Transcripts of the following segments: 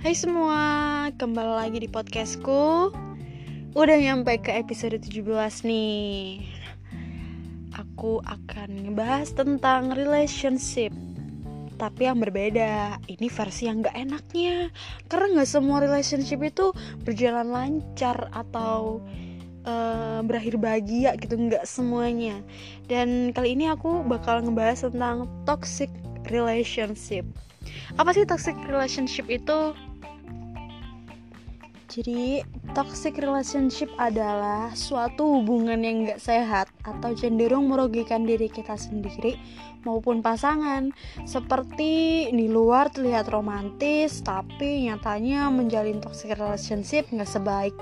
Hai semua, kembali lagi di podcastku. Udah nyampe ke episode 17 nih. Aku akan ngebahas tentang relationship. Tapi yang berbeda Ini versi yang gak enaknya. Karena gak semua relationship itu berjalan lancar Atau uh, berakhir bahagia gitu Gak semuanya. Dan kali ini aku bakal ngebahas tentang toxic relationship. Apa sih toxic relationship itu? Jadi, toxic relationship adalah suatu hubungan yang gak sehat atau cenderung merugikan diri kita sendiri maupun pasangan. Seperti di luar terlihat romantis, tapi nyatanya menjalin toxic relationship gak sebaik.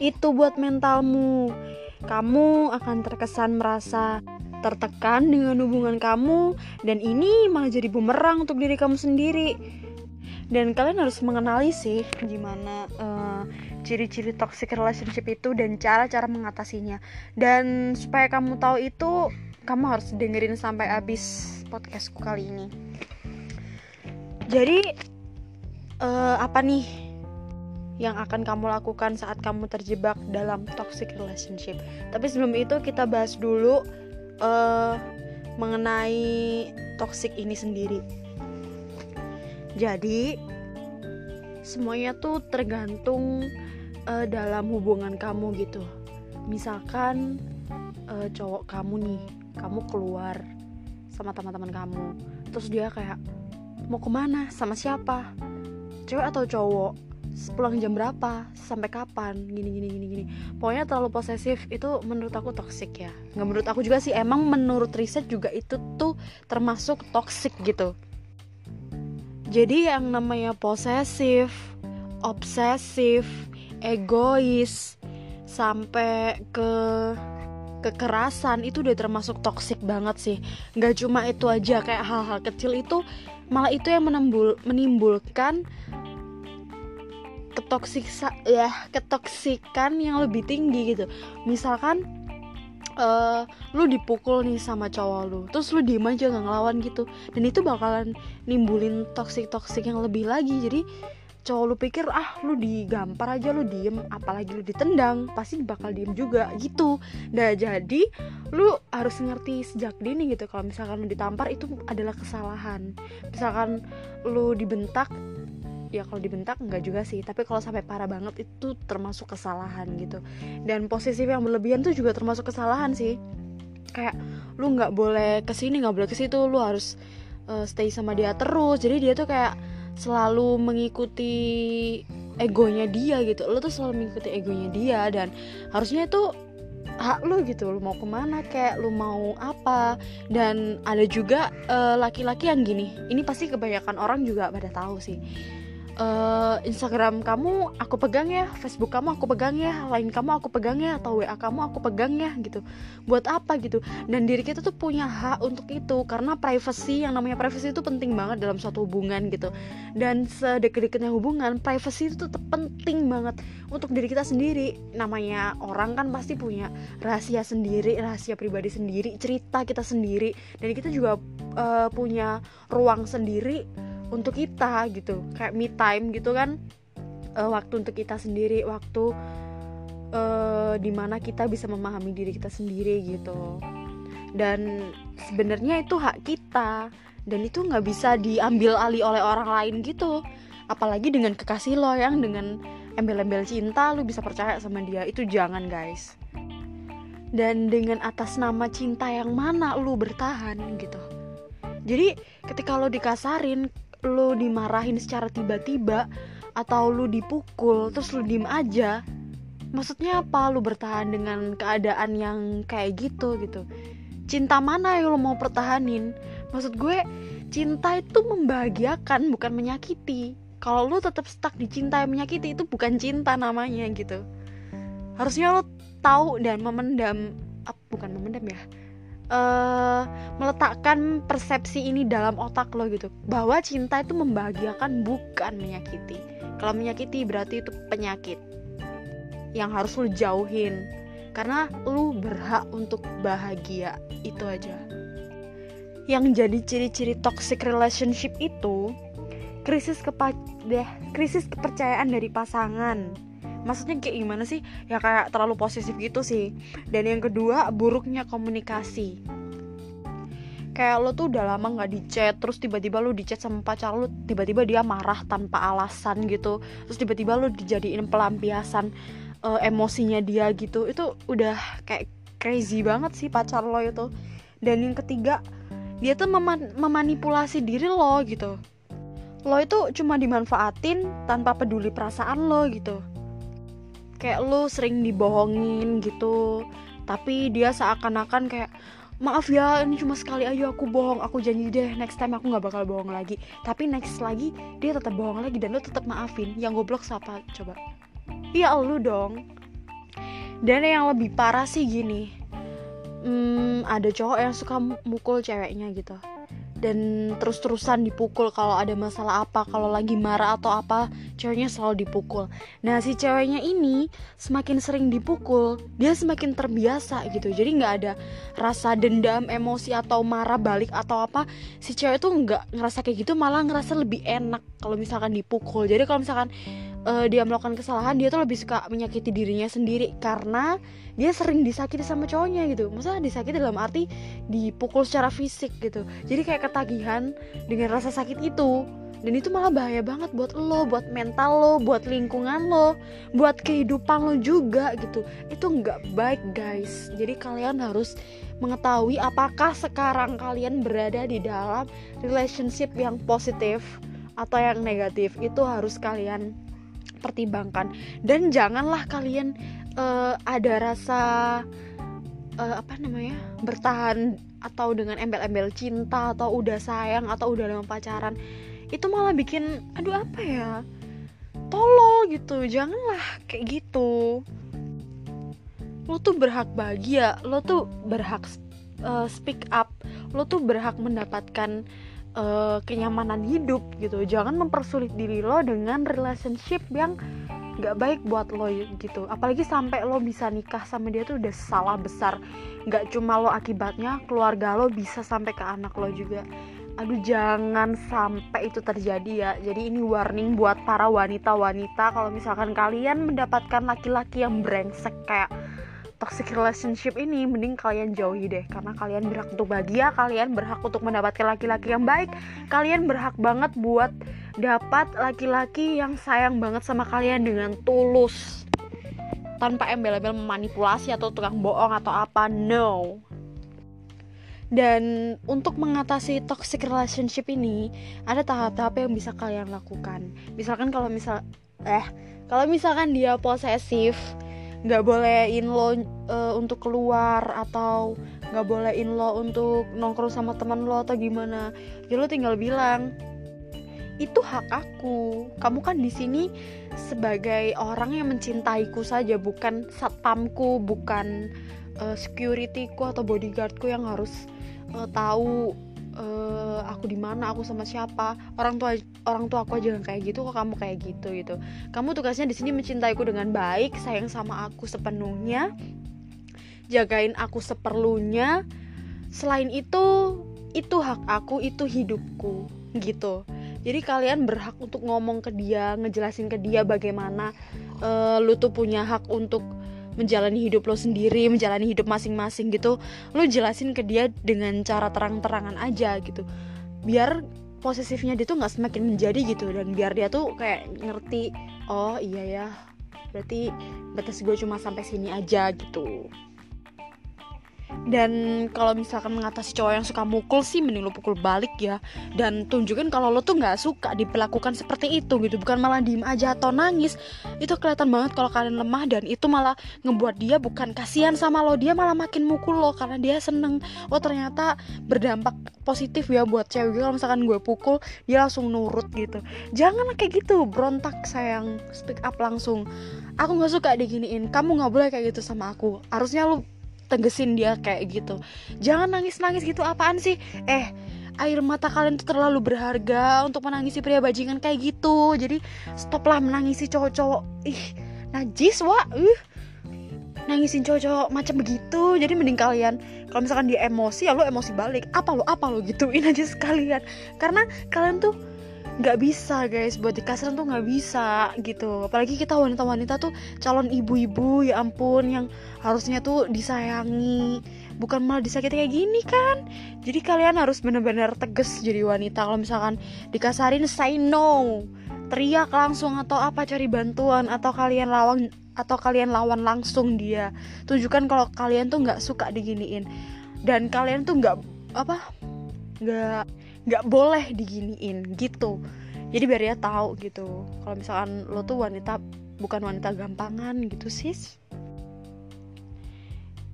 Itu buat mentalmu. Kamu akan terkesan merasa tertekan dengan hubungan kamu dan ini malah jadi bumerang untuk diri kamu sendiri dan kalian harus mengenali sih gimana uh, ciri-ciri toxic relationship itu dan cara-cara mengatasinya dan supaya kamu tahu itu kamu harus dengerin sampai habis podcastku kali ini jadi uh, apa nih yang akan kamu lakukan saat kamu terjebak dalam toxic relationship. Tapi sebelum itu kita bahas dulu uh, mengenai toxic ini sendiri. Jadi semuanya tuh tergantung uh, dalam hubungan kamu gitu. Misalkan uh, cowok kamu nih, kamu keluar sama teman-teman kamu, terus dia kayak mau ke mana, sama siapa, cewek atau cowok, pulang jam berapa? Sampai kapan? Gini gini gini gini. Pokoknya terlalu posesif itu menurut aku toxic ya. Nggak menurut aku juga sih emang menurut riset juga itu tuh termasuk toxic gitu jadi yang namanya posesif obsesif egois sampai ke kekerasan itu udah termasuk toxic banget sih. Nggak cuma itu aja kayak hal-hal kecil itu malah itu yang menimbul, menimbulkan ketoksiksa ya ketoksikan yang lebih tinggi gitu. Misalkan uh, lu dipukul nih sama cowok lu. Terus lu diem aja nggak ngelawan gitu. Dan itu bakalan nimbulin toksik toksik yang lebih lagi. Jadi cowok lu pikir ah lu digampar aja lu diem. Apalagi lu ditendang pasti bakal diem juga gitu. Nah jadi lu harus ngerti sejak dini gitu. Kalau misalkan lu ditampar itu adalah kesalahan. Misalkan lu dibentak ya kalau dibentak enggak juga sih. Tapi kalau sampai parah banget itu termasuk kesalahan gitu. Dan posisi yang berlebihan tuh juga termasuk kesalahan sih. Kayak lu nggak boleh ke sini nggak boleh ke situ lu harus uh, stay sama dia terus. Jadi dia tuh kayak selalu mengikuti egonya dia gitu. Lu tuh selalu mengikuti egonya dia dan harusnya itu hak lu gitu. Lu mau ke mana kayak lu mau apa. Dan ada juga eh, laki-laki uh, yang gini. Ini pasti kebanyakan orang juga pada tahu sih uh, Instagram kamu aku pegang ya, Facebook kamu aku pegang ya, lain kamu aku pegang ya, atau WA kamu aku pegang ya gitu. Buat apa gitu? Dan diri kita tuh punya hak untuk itu karena privacy yang namanya privacy itu penting banget dalam suatu hubungan gitu. Dan sedekat-dekatnya hubungan, privacy itu tuh penting banget untuk diri kita sendiri. Namanya orang kan pasti punya rahasia sendiri, rahasia pribadi sendiri, cerita kita sendiri, dan kita juga uh, punya ruang sendiri untuk kita gitu. Kayak me time gitu kan. Uh, waktu untuk kita sendiri waktu uh, di mana kita bisa memahami diri kita sendiri gitu. Dan sebenarnya itu hak kita. Dan itu nggak bisa diambil alih oleh orang lain gitu. Apalagi dengan kekasih lo yang dengan embel-embel cinta lo bisa percaya sama dia. Itu jangan guys. Dan dengan atas nama cinta yang mana lo bertahan gitu. Jadi ketika lo dikasarin lu dimarahin secara tiba-tiba atau lu dipukul terus lu diem aja maksudnya apa? Lu bertahan dengan keadaan yang kayak gitu gitu. Cinta mana yang lu mau pertahanin? Maksud gue cinta itu membahagiakan bukan menyakiti. Kalau lu tetap stuck di cinta yang menyakiti itu bukan cinta namanya gitu. Harusnya lu tahu dan memendam bukan memendam ya uh, meletakkan persepsi ini dalam otak lo gitu. Bahwa cinta itu membahagiakan bukan menyakiti. Kalau menyakiti berarti itu penyakit yang harus lo jauhin. Karena lo berhak untuk bahagia itu aja. Yang jadi ciri-ciri toxic relationship itu krisis kepa deh krisis kepercayaan dari pasangan maksudnya kayak gimana sih? Ya kayak terlalu posesif gitu sih. Dan yang kedua buruknya komunikasi. Kayak lo tuh udah lama nggak di terus tiba-tiba lo di sama pacar lo tiba-tiba dia marah tanpa alasan gitu. Terus tiba-tiba lo dijadiin pelampiasan uh, emosinya dia gitu. Itu udah kayak crazy banget sih pacar lo itu. Dan yang ketiga dia tuh meman memanipulasi diri lo gitu. Lo itu cuma dimanfaatin tanpa peduli perasaan lo gitu kayak lo sering dibohongin gitu. Tapi dia seakan-akan kayak maaf ya ini cuma sekali aja aku bohong aku janji deh next time aku nggak bakal bohong lagi. Tapi next lagi dia tetap bohong lagi dan lo tetap maafin. Yang goblok siapa coba? Iya lo dong. Dan yang lebih parah sih gini hmm, ada cowok yang suka mukul ceweknya gitu dan terus-terusan dipukul kalau ada masalah apa kalau lagi marah atau apa ceweknya selalu dipukul. Nah si ceweknya ini semakin sering dipukul dia semakin terbiasa gitu. Jadi nggak ada rasa dendam emosi atau marah balik atau apa. Si cewek tuh nggak ngerasa kayak gitu malah ngerasa lebih enak kalau misalkan dipukul. Jadi kalau misalkan uh, dia melakukan kesalahan dia tuh lebih suka menyakiti dirinya sendiri karena dia sering disakiti sama cowoknya gitu masa disakiti dalam arti dipukul secara fisik gitu jadi kayak ketagihan dengan rasa sakit itu dan itu malah bahaya banget buat lo, buat mental lo, buat lingkungan lo, buat kehidupan lo juga gitu. Itu nggak baik guys. Jadi kalian harus mengetahui apakah sekarang kalian berada di dalam relationship yang positif atau yang negatif. Itu harus kalian pertimbangkan. Dan janganlah kalian uh, ada rasa uh, apa namanya bertahan atau dengan embel-embel cinta atau udah sayang atau udah dalam pacaran itu malah bikin aduh apa ya tolol gitu. Janganlah kayak gitu. Lo tuh berhak bahagia lo tuh berhak uh, speak up lo tuh berhak mendapatkan uh, kenyamanan hidup gitu. Jangan mempersulit diri lo dengan relationship yang nggak baik buat lo gitu. Apalagi sampai lo bisa nikah sama dia tuh udah salah besar. Nggak cuma lo akibatnya keluarga lo bisa sampai ke anak lo juga. Aduh jangan sampai itu terjadi ya. Jadi ini warning buat para wanita-wanita. Kalau misalkan kalian mendapatkan laki-laki yang brengsek kayak toxic relationship ini mending kalian jauhi deh. Karena kalian berhak untuk bahagia kalian berhak untuk mendapatkan laki-laki yang baik kalian berhak banget buat dapat laki-laki yang sayang banget sama kalian dengan tulus. Tanpa embel-embel memanipulasi atau tukang bohong atau apa no. Dan untuk mengatasi toxic relationship ini ada tahap-tahap yang bisa kalian lakukan. Misalkan kalau misal eh kalau misalkan dia posesif nggak bolehin lo uh, untuk keluar atau nggak bolehin lo untuk nongkrong sama teman lo atau gimana. Ya lo tinggal bilang itu hak aku. Kamu kan di sini sebagai orang yang mencintaiku saja bukan satpamku bukan uh, securityku atau bodyguardku yang harus uh, tahu uh, aku di mana aku sama siapa. Orang tua orang tua aku aja kayak gitu kok kamu kayak gitu gitu. Kamu tugasnya di sini mencintaiku dengan baik sayang sama aku sepenuhnya. Jagain aku seperlunya. Selain itu itu hak aku itu hidupku gitu. Jadi kalian berhak untuk ngomong ke dia ngejelasin ke dia bagaimana uh, lu tuh punya hak untuk menjalani hidup lo sendiri menjalani hidup masing-masing gitu lo jelasin ke dia dengan cara terang-terangan aja gitu. Biar posesifnya dia tuh nggak semakin menjadi gitu dan biar dia tuh kayak ngerti oh iya ya berarti batas gue cuma sampai sini aja gitu dan kalau misalkan mengatasi cowok yang suka mukul sih mending lo pukul balik ya. Dan tunjukin kalau lo tuh nggak suka diperlakukan seperti itu gitu. Bukan malah diem aja atau nangis. Itu kelihatan banget kalau kalian lemah dan itu malah ngebuat dia bukan kasihan sama lo. Dia malah makin mukul lo karena dia seneng. Oh ternyata berdampak positif ya buat cewek. Kalau misalkan gue pukul dia langsung nurut gitu. Jangan kayak gitu berontak sayang. Speak up langsung. Aku nggak suka diginiin. Kamu nggak boleh kayak gitu sama aku. Harusnya lo tegesin dia kayak gitu. Jangan nangis nangis gitu apaan sih? Eh air mata kalian tuh terlalu berharga untuk menangisi pria bajingan kayak gitu. Jadi stoplah menangisi cowok-cowok. Ih najis wah uh nangisin cowok-cowok macam begitu. Jadi mending kalian kalau misalkan dia emosi ya lo emosi balik. Apa lo apa lo gituin aja sekalian. Karena kalian tuh nggak bisa guys. Buat di kasar tuh nggak bisa gitu. Apalagi kita wanita-wanita tuh calon ibu-ibu ya ampun yang harusnya tuh disayangi. Bukan malah disakiti kayak gini kan? Jadi kalian harus bener-bener tegas jadi wanita. Kalau misalkan dikasarin say no. Teriak langsung atau apa cari bantuan atau kalian lawan atau kalian lawan langsung dia. Tunjukkan kalau kalian tuh nggak suka diginiin. Dan kalian tuh nggak apa nggak nggak boleh diginiin gitu. Jadi biar dia tahu gitu. Kalau misalkan lo tuh wanita bukan wanita gampangan gitu sis.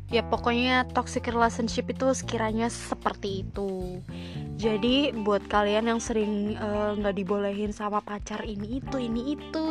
Ya pokoknya toxic relationship itu sekiranya seperti itu jadi buat kalian yang sering eh, nggak uh, dibolehin sama pacar ini itu ini itu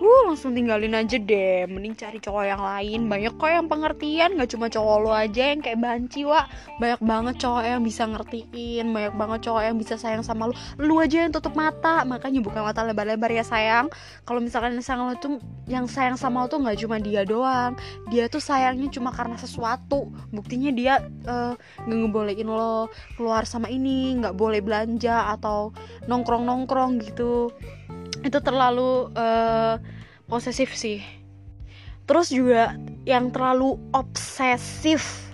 uh langsung tinggalin aja deh. Mending cari cowok yang lain. Banyak kok yang pengertian. Nggak cuma cowok lo aja yang kayak banci wa banyak banget cowok yang bisa ngertiin. Banyak banget cowok yang bisa sayang sama lo. Lu aja yang tutup mata. Makanya buka mata lebar-lebar ya sayang. Kalau misalkan yang sayang lo tuh yang sayang sama lo tuh nggak cuma dia doang. Dia tuh sayangnya cuma karena sesuatu. Buktinya dia uh, nggak ngebolehin lo keluar sama ini nggak boleh belanja atau nongkrong nongkrong gitu. Itu terlalu uh, posesif sih. Terus juga yang terlalu obsesif.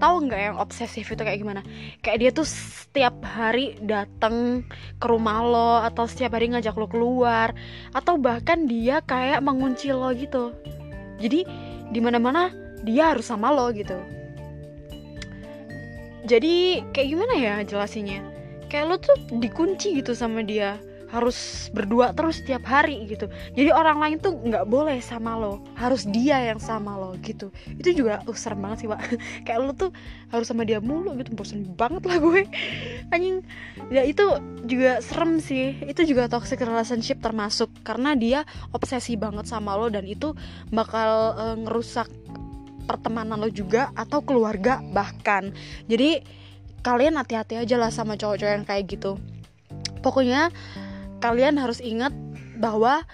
Tahu nggak yang obsesif itu kayak gimana? Kayak dia tuh setiap hari datang ke rumah lo atau setiap hari ngajak lo keluar. Atau bahkan dia kayak mengunci lo gitu. Jadi di mana mana dia harus sama lo gitu. Jadi kayak gimana ya jelasinnya kayak lo tuh dikunci gitu sama dia. Harus berdua terus setiap hari gitu. Jadi orang lain tuh nggak boleh sama lo. Harus dia yang sama lo gitu. Itu juga uh, serem banget sih pak. Kayak lo tuh harus sama dia mulu gitu. Bosan banget lah gue. Anjing. Ya itu juga serem sih. Itu juga toxic relationship termasuk. Karena dia obsesi banget sama lo dan itu bakal uh, ngerusak pertemanan lo juga atau keluarga bahkan. Jadi kalian hati-hati aja lah sama cowok-cowok yang kayak gitu pokoknya kalian harus ingat bahwa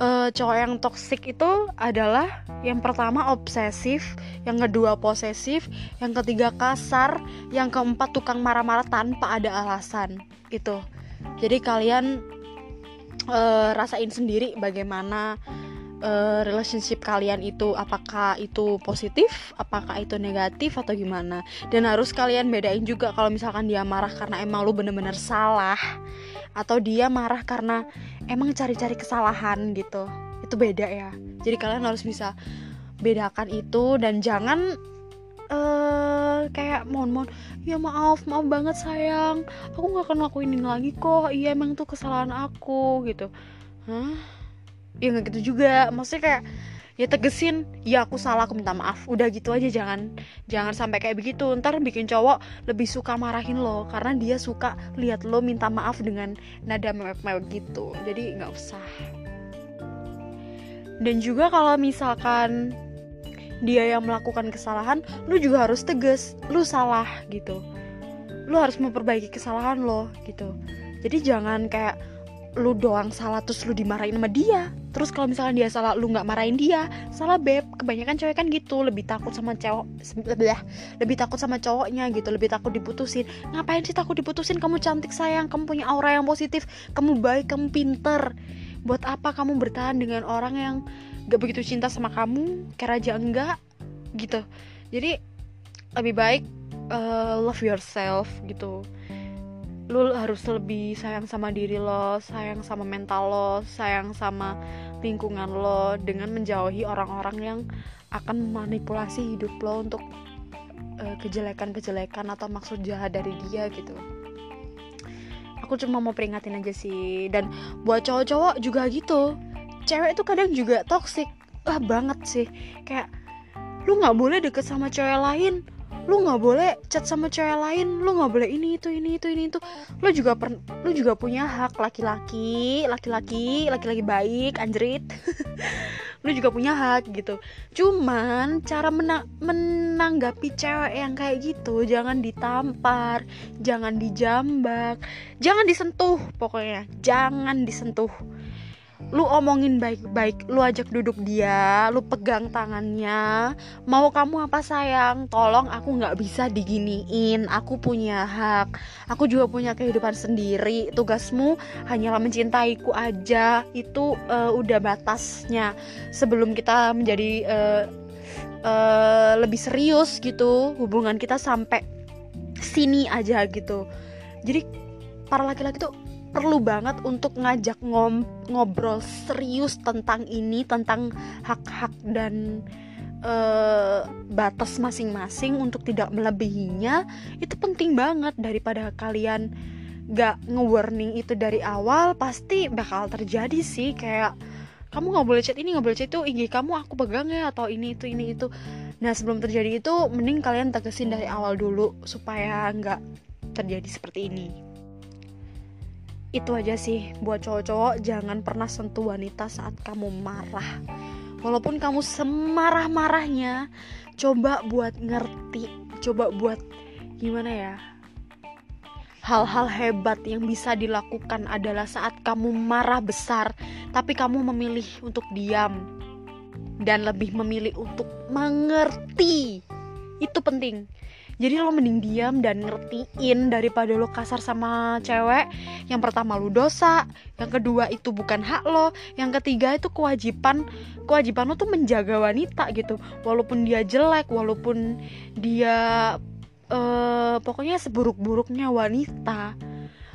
uh, cowok yang toksik itu adalah yang pertama obsesif, yang kedua posesif, yang ketiga kasar, yang keempat tukang marah-marah tanpa ada alasan. Itu. Jadi kalian uh, rasain sendiri bagaimana uh, relationship kalian itu apakah itu positif, apakah itu negatif atau gimana. Dan harus kalian bedain juga kalau misalkan dia marah karena emang lu bener-bener salah atau dia marah karena emang cari-cari kesalahan gitu. Itu beda ya. Jadi kalian harus bisa bedakan itu dan jangan uh, kayak mohon mohon ya maaf maaf banget sayang aku nggak akan lakuin ini lagi kok iya emang tuh kesalahan aku gitu hah ya nggak gitu juga. Maksudnya kayak ya tegesin ya aku salah aku minta maaf. Udah gitu aja jangan jangan sampai kayak begitu. Ntar bikin cowok lebih suka marahin lo karena dia suka lihat lo minta maaf dengan nada mewek-mewek gitu. Jadi nggak usah. Dan juga kalau misalkan dia yang melakukan kesalahan lu juga harus tegas lu salah gitu. Lu harus memperbaiki kesalahan lo gitu. Jadi jangan kayak lu doang salah terus lu dimarahin sama dia. Terus kalau misalnya dia salah lu nggak marahin dia salah beb. Kebanyakan cewek kan gitu lebih takut sama cowok lebih lebih takut sama cowoknya gitu lebih takut diputusin. Ngapain sih takut diputusin? Kamu cantik sayang kamu punya aura yang positif kamu baik kamu pinter. Buat apa kamu bertahan dengan orang yang gak begitu cinta sama kamu kayak raja enggak gitu. Jadi lebih baik uh, love yourself gitu lu harus lebih sayang sama diri lo, sayang sama mental lo, sayang sama lingkungan lo dengan menjauhi orang-orang yang akan manipulasi hidup lo untuk kejelekan kejelekan-kejelekan atau maksud jahat dari dia gitu. Aku cuma mau peringatin aja sih dan buat cowok-cowok juga gitu. Cewek tuh kadang juga toxic. Ah banget sih. Kayak lu nggak boleh deket sama cewek lain lu nggak boleh chat sama cewek lain. Lu nggak boleh ini itu ini itu ini itu. Lu juga per, lu juga punya hak laki-laki laki-laki laki-laki baik anjrit. Lu juga punya hak gitu. Cuman cara mena menanggapi cewek yang kayak gitu jangan ditampar jangan dijambak jangan disentuh pokoknya. Jangan disentuh lu omongin baik-baik lu ajak duduk dia lu pegang tangannya. Mau kamu apa sayang? Tolong aku nggak bisa diginiin. Aku punya hak. Aku juga punya kehidupan sendiri. Tugasmu hanyalah mencintaiku aja. Itu uh, udah batasnya. Sebelum kita menjadi uh, uh, lebih serius gitu hubungan kita sampai sini aja gitu. Jadi para laki-laki tuh perlu banget untuk ngajak ngom ngobrol serius tentang ini tentang hak-hak dan uh, batas masing-masing untuk tidak melebihinya. Itu penting banget. Daripada kalian gak nge-warning itu dari awal pasti bakal terjadi sih. Kayak kamu nggak boleh chat ini nggak boleh chat itu IG kamu aku pegang ya atau ini itu ini itu. Nah sebelum terjadi itu mending kalian tegesin dari awal dulu supaya nggak terjadi seperti ini itu aja sih. Buat cowok-cowok jangan pernah sentuh wanita saat kamu marah. Walaupun kamu semarah-marahnya coba buat ngerti. Coba buat gimana ya? Hal-hal hebat yang bisa dilakukan adalah saat kamu marah besar tapi kamu memilih untuk diam. Dan lebih memilih untuk mengerti. Itu penting jadi lo mending diam dan ngertiin daripada lo kasar sama cewek. Yang pertama lo dosa. Yang kedua itu bukan hak lo. Yang ketiga itu kewajiban. Kewajiban lo tuh menjaga wanita gitu. Walaupun dia jelek walaupun dia uh, pokoknya seburuk-buruknya wanita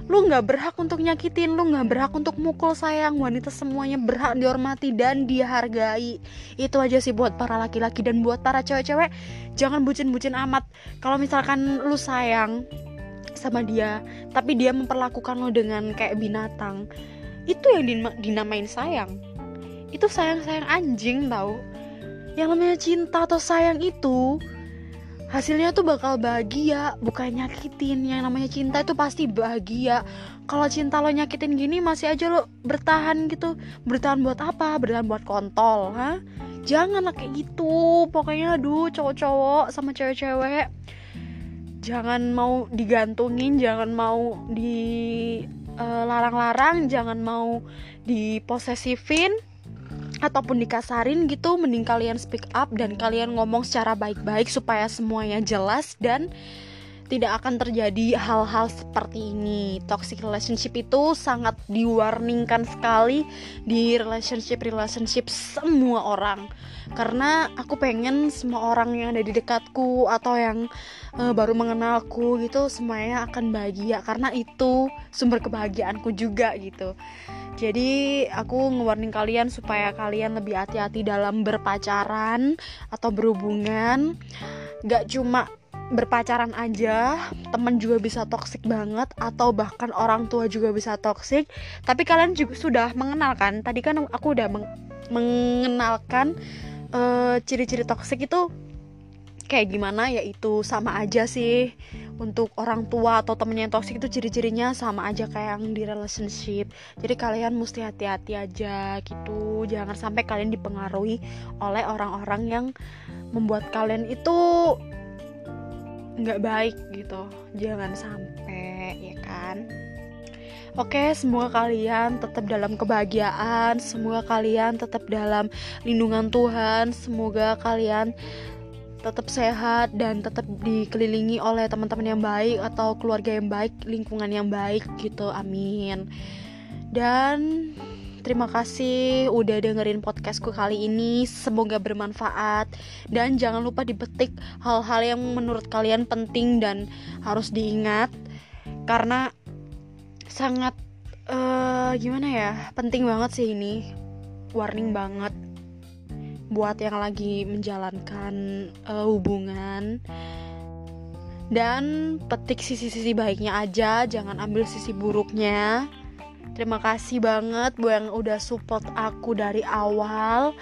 lu nggak berhak untuk nyakitin lu nggak berhak untuk mukul sayang. Wanita semuanya berhak dihormati dan dihargai. Itu aja sih buat para laki-laki dan buat para cewek-cewek. Jangan bucin-bucin amat. Kalau misalkan lu sayang sama dia tapi dia memperlakukan lo dengan kayak binatang itu yang dinamain sayang. Itu sayang-sayang anjing tau. Yang namanya cinta atau sayang itu hasilnya tuh bakal bahagia bukan nyakitin. Yang namanya cinta itu pasti bahagia. Kalau cinta lo nyakitin gini masih aja lo bertahan gitu. Bertahan buat apa? Bertahan buat kontol ha jangan lah kayak gitu. Pokoknya aduh cowok-cowok sama cewek-cewek jangan mau digantungin jangan mau di uh, larang-larang jangan mau diposesifin ataupun dikasarin gitu mending kalian speak up dan kalian ngomong secara baik-baik supaya semuanya jelas dan tidak akan terjadi hal-hal seperti ini. Toxic relationship itu sangat diwarningkan sekali di relationship-relationship semua orang. Karena aku pengen semua orang yang ada di dekatku atau yang uh, baru mengenalku gitu semuanya akan bahagia karena itu sumber kebahagiaanku juga gitu. Jadi aku ngewarning kalian supaya kalian lebih hati-hati dalam berpacaran atau berhubungan. Gak cuma berpacaran aja, temen juga bisa toksik banget atau bahkan orang tua juga bisa toksik. Tapi kalian juga sudah mengenal kan? Tadi kan aku udah meng mengenalkan uh, ciri-ciri toksik itu kayak gimana yaitu sama aja sih untuk orang tua atau temennya yang toxic itu ciri-cirinya sama aja kayak yang di relationship jadi kalian mesti hati-hati aja gitu jangan sampai kalian dipengaruhi oleh orang-orang yang membuat kalian itu nggak baik gitu jangan sampai ya kan Oke, semoga kalian tetap dalam kebahagiaan, semoga kalian tetap dalam lindungan Tuhan, semoga kalian tetap sehat dan tetap dikelilingi oleh teman-teman yang baik atau keluarga yang baik, lingkungan yang baik gitu. Amin. Dan terima kasih udah dengerin podcastku kali ini. Semoga bermanfaat dan jangan lupa dipetik hal-hal yang menurut kalian penting dan harus diingat karena sangat uh, gimana ya? Penting banget sih ini. Warning banget buat yang lagi menjalankan uh, hubungan dan petik sisi-sisi baiknya aja jangan ambil sisi buruknya terima kasih banget buat yang udah support aku dari awal.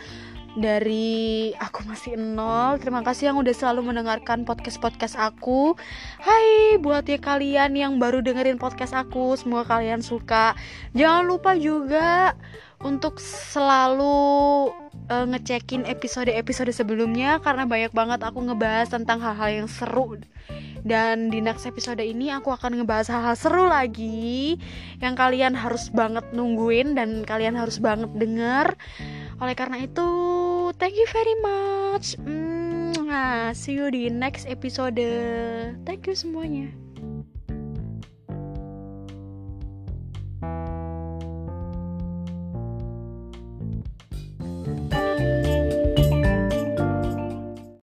Dari aku masih nol. Terima kasih yang udah selalu mendengarkan podcast-podcast aku. Hai buat ya kalian yang baru dengerin podcast aku Semoga kalian suka. Jangan lupa juga untuk selalu uh, ngecekin episode-episode sebelumnya karena banyak banget aku ngebahas tentang hal-hal yang seru dan di next episode ini aku akan ngebahas hal-hal seru lagi yang kalian harus banget nungguin dan kalian harus banget denger. Oleh karena itu thank you very much. Mm, see you di next episode. Thank you semuanya